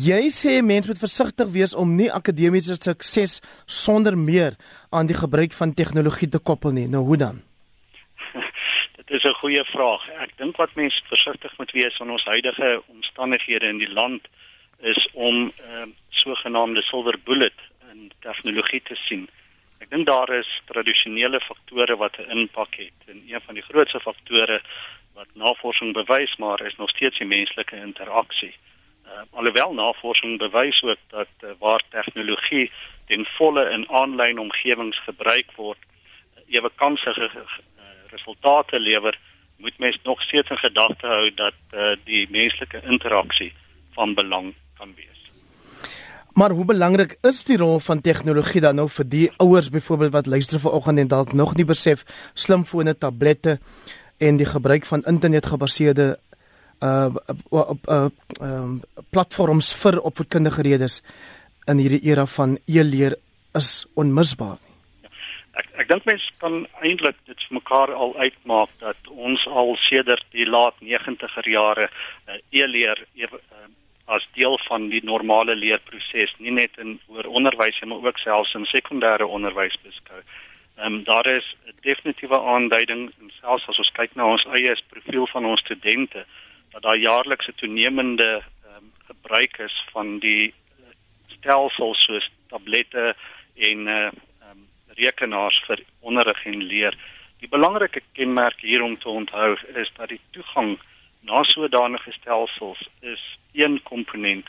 Jy sê mense moet versigtig wees om nie akademiese sukses sonder meer aan die gebruik van tegnologie te koppel nie. Nou hoe dan? Dit is 'n goeie vraag. Ek dink wat mense versigtig moet wees in ons huidige omstandighede in die land is om 'n uh, sogenaamde silver bullet in tegnologie te sien. Ek dink daar is tradisionele faktore wat 'n impak het en een van die grootste faktore wat navorsing bewys maar is nog steeds die menslike interaksie. Uh, alhoewel navorsing bewys ook dat uh, waar tegnologie ten volle in aanlyn omgewings gebruik word, uh, ewe kansige uh, resultate lewer, moet mens nog steeds in gedagte hou dat uh, die menslike interaksie van belang kan wees. Maar hoe belangrik is die rol van tegnologie dan nou vir die ouers byvoorbeeld wat luister vanoggend en dalk nog nie besef slimfone, tablette en die gebruik van internetgebaseerde uh op uh, uh um, platforms vir opvoedkundige redes in hierdie era van e-leer is onmisbaar. Ja, ek ek dink mense kan eintlik dit vir mekaar al uitmaak dat ons al sedert die laat 90er jare uh, e-leer uh, as deel van die normale leerproses, nie net in oor onderwys maar ook selfs in sekondêre onderwys beskou. Ehm um, daar is 'n definitiewe aanduiding en selfs as ons kyk na ons eie profiel van ons studente dat daar jaarliks 'n toenemende um, gebruik is van die stelsels soos tablette en uh um, rekenaars vir onderrig en leer. Die belangrike kenmerk hier om te onthou is dat die toegang na sodanige stelsels is een komponent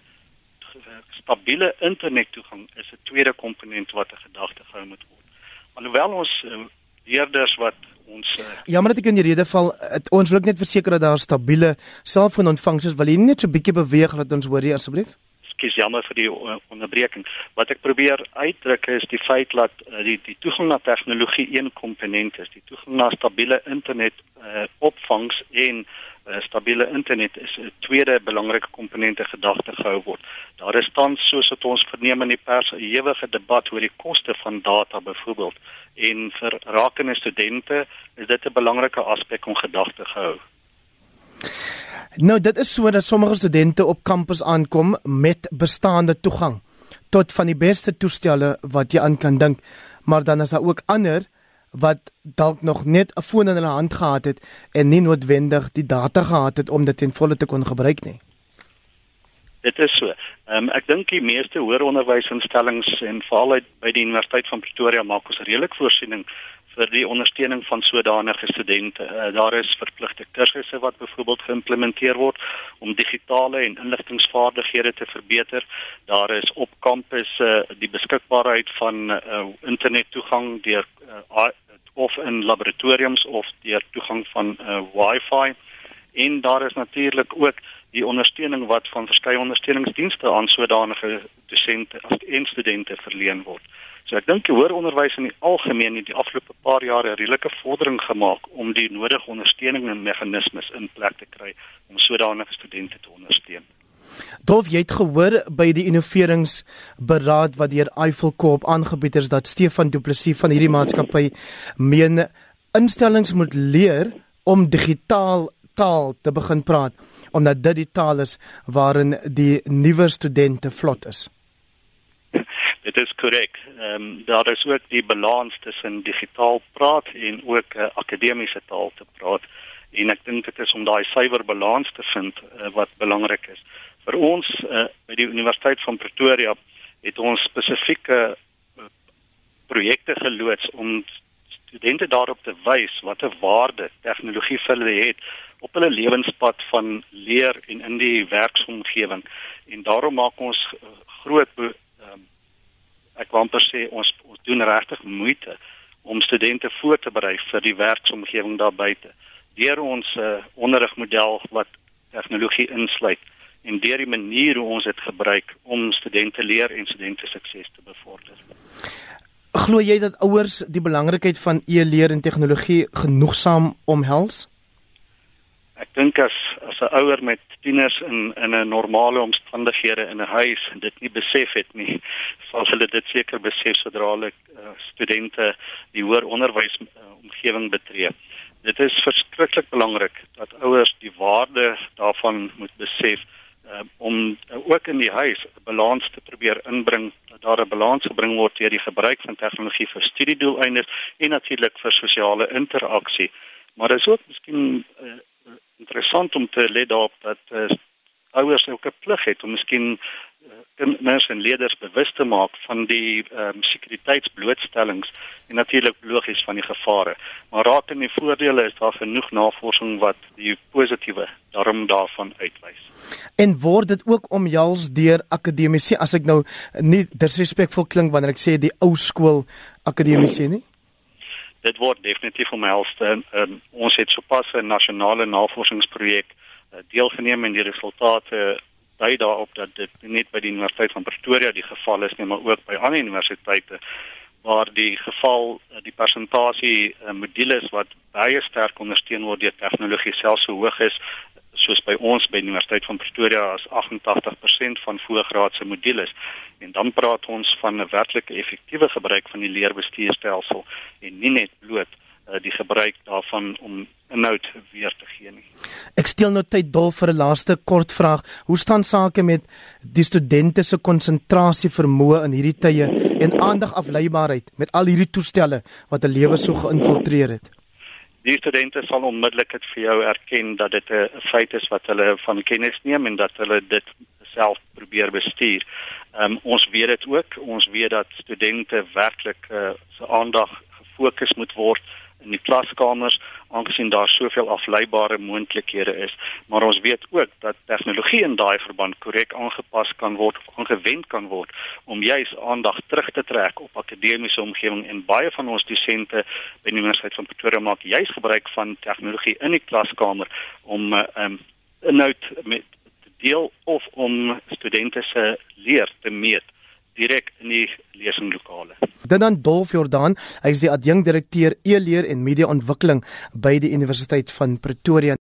stabiele internettoegang is 'n tweede komponent wat 'n gedagte gehou moet word. Alhoewel ons uh, leerders wat ons uh, Ja, maar dit kan die rede val het, ons wil net verseker dat daar stabiele selfoonontvangs is. Wil jy net so 'n bietjie beweeg dat ons hoor hier asseblief? Ekskuus jammer vir die onderbreking. Wat ek probeer uitdruk is die feit dat uh, die die toegang na tegnologie een komponent is. Die toegang na stabiele internet uh, opvangs en uh, stabiele internet is 'n tweede belangrike komponente gedagte gehou word. Daar is tans soos wat ons verneem in die pers 'n ewige debat oor die koste van data byvoorbeeld en vir rakende studente is dit 'n belangrike aspek om gedagte gehou. Nou dit is so dat sommige studente op kampus aankom met bestaande toegang tot van die beste toestelle wat jy aan kan dink, maar dan is daar ook ander wat dalk nog net 'n foon in hulle hand gehad het en nie noodwendig die data gehad het om dit ten volle te kon gebruik nie. Dit is so. Ehm um, ek dink die meeste hoër onderwysinstellings en veral by die Universiteit van Pretoria maak ons redelik voorsiening vir die ondersteuning van sodanige studente. Uh, daar is verpligte kursusse wat byvoorbeeld geïmplementeer word om digitale en inligtingvaardighede te verbeter. Daar is op kampus uh, die beskikbaarheid van uh, internettoegang deur uh, of in laboratoriums of deur toegang van uh, Wi-Fi. En daar is natuurlik ook die ondersteuning wat van verskeie ondersteuningsdienste aan sodanige dosente en studente verleen word. So ek dink die hoër onderwys in die algemeen het die afgelope paar jare 'n redelike vordering gemaak om die nodige ondersteuning en meganismes in plek te kry om sodanige studente te ondersteun. Dolf, jy het gehoor by die innoveringsberaad wat deur Eiffel Corp aangebied is dat Stefan Du Plessis van hierdie maatskappy meen instellings moet leer om digitaal taal te begin praat omdat dit die taal is waarin die nuwe studente vlot is. Dit is korrek. Ehm um, daar is ook die balans tussen digitaal praat en ook uh, akademiese taal te praat. En ek dink dit is om daai suiwer balans te vind uh, wat belangrik is. Vir ons uh, by die Universiteit van Pretoria het ons spesifieke uh, projekte geloods om studente daarop te wys watter waarde tegnologie vir hulle het op hulle lewenspad van leer en in die werksomgewing. En daarom maak ons groot ek wil amper sê ons ons doen regtig moeite om studente voor te berei vir die werksomgewing daar buite deur ons uh, onderrigmodel wat tegnologie insluit en deur die manier hoe ons dit gebruik om studente leer en studente sukses te bevorder. Glo jy dat ouers die belangrikheid van e-leer en tegnologie genoegsaam omhels? Ek dink as 'n ouer met tieners in in 'n normale omstandighede in 'n huis dit nie besef het nie, sal hulle dit seker besef sodra hulle uh, studente die hoër onderwys uh, omgewing betree. Dit is verskriklik belangrik dat ouers die waarde daarvan moet besef uh, om uh, ook in die huis 'n balans te probeer inbring dat daar 'n balans gebring word deur die gebruik van tegnologie vir studiedoeleindes en natuurlik vir sosiale interaksie. Maar dit is ook miskien uh, interessant om te let daarop dat uh, ouers ook 'n plig het om miskien kinders en leerders bewus te maak van die ehm um, sekuriteitsblootstellings en natuurlik logies van die gevare. Maar raak in die voordele is daar genoeg navorsing wat die positiewe daarom daarvan uitwys. En word dit ook omhels deur akademici as ek nou nie disrespekvol klink wanneer ek sê die ou skool akademici nie? Dit word definitief omhels. En, en, ons het sopas 'n nasionale navorsingsprojek uh, deelgeneem en die resultate dui daarop dat dit net by die Universiteit van Pretoria die geval is nie, maar ook by ander universiteite waar die geval eh, die persentasie uh, modules wat baie sterk ondersteun word deur tegnologie selfs so hoog is soos by ons by die Universiteit van Pretoria as 88% van voorgraadse modules en dan praat ons van 'n werklike effektiewe gebruik van die leerbestuurstelsel en nie net bloot uh, die gebruik daarvan om inhoud weer te gee nie. Ek steel nou tyd dol vir 'n laaste kort vraag. Hoe staan sake met die studente se konsentrasie vermoë in hierdie tye en aandagafleibaarheid met al hierdie toestelle wat 'n lewe so geïnfiltreer het? Die studente sal onmiddellik dit vir jou erken dat dit 'n feit is wat hulle van kennis neem en dat hulle dit self probeer bestuur. Um, ons weet dit ook. Ons weet dat studente werklik uh, se aandag gefokus moet word in die klaskamers aangesien daar soveel afleibare moontlikhede is maar ons weet ook dat tegnologie in daai verband korrek aangepas kan word aangewend kan word om juis aandag terug te trek op akademiese omgewing en baie van ons dosente by die Universiteit van Pretoria maak juis gebruik van tegnologie in die klaskamer om uh, um, inhoud met deel of om studente se leer te meet direk in die lesinglokale. Dit dan Dolf Jordan, hy is die adjunkdirekteur e-leer en media ontwikkeling by die Universiteit van Pretoria.